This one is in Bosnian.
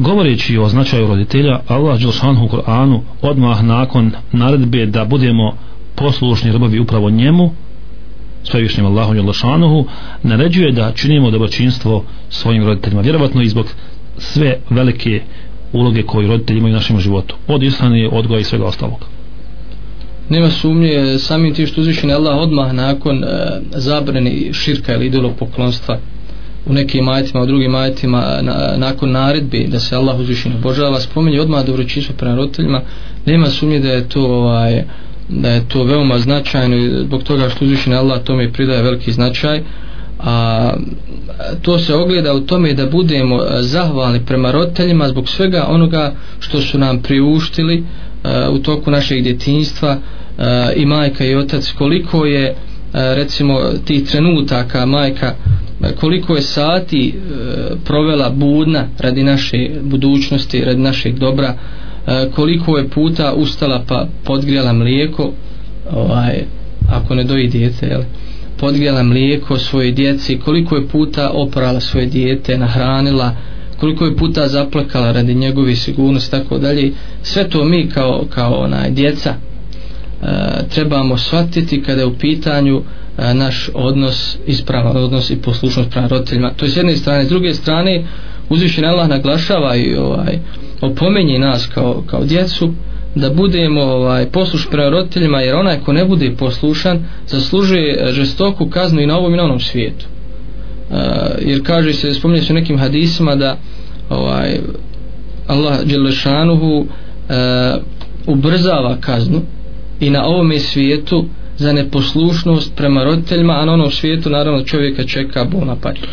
govoreći o značaju roditelja Allah Đelšanhu u Koranu odmah nakon naredbe da budemo poslušni robovi upravo njemu svevišnjem Allahu Đelšanuhu naređuje da činimo dobročinstvo svojim roditeljima. Vjerovatno i zbog sve velike uloge koje roditelji imaju u našem životu od ishrane, odgoja i svega ostalog. Nema sumnje samim tim što uzvišen Allah odmah nakon e, zabrani širka ili idolog poklonstva u nekim majetima, u drugim majetima na, nakon naredbi da se Allah uzvišeno obožava spominje odmah dobročinstvo prema roditeljima nema sumnje da je to ovaj, da je to veoma značajno i zbog toga što uzvišen Allah tome pridaje veliki značaj. A to se ogleda u tome da budemo zahvalni prema roditeljima zbog svega onoga što su nam priuštili uh, u toku našeg djetinjstva uh, i majka i otac. Koliko je uh, recimo tih trenutaka majka koliko je sati e, provela budna radi naše budućnosti radi našeg dobra e, koliko je puta ustala pa podgrijala mlijeko ovaj, ako ne doji djete jel? podgrijala mlijeko svoje djeci koliko je puta oprala svoje dijete nahranila koliko je puta zaplakala radi njegove sigurnosti tako dalje sve to mi kao, kao onaj djeca e, trebamo shvatiti kada je u pitanju naš odnos ispravan odnos i poslušnost prema roditeljima. To je s jedne strane. S druge strane uzvišen Allah naglašava i ovaj, opomenje nas kao, kao djecu da budemo ovaj, posluš prema roditeljima jer onaj ko ne bude poslušan zaslužuje e, žestoku kaznu i na ovom i na onom svijetu. E, jer kaže se, spominje se u nekim hadisima da ovaj, Allah Đelešanuhu e, ubrzava kaznu i na ovome svijetu za neposlušnost prema roditeljima a na onom svijetu naravno čovjeka čeka bolna patnja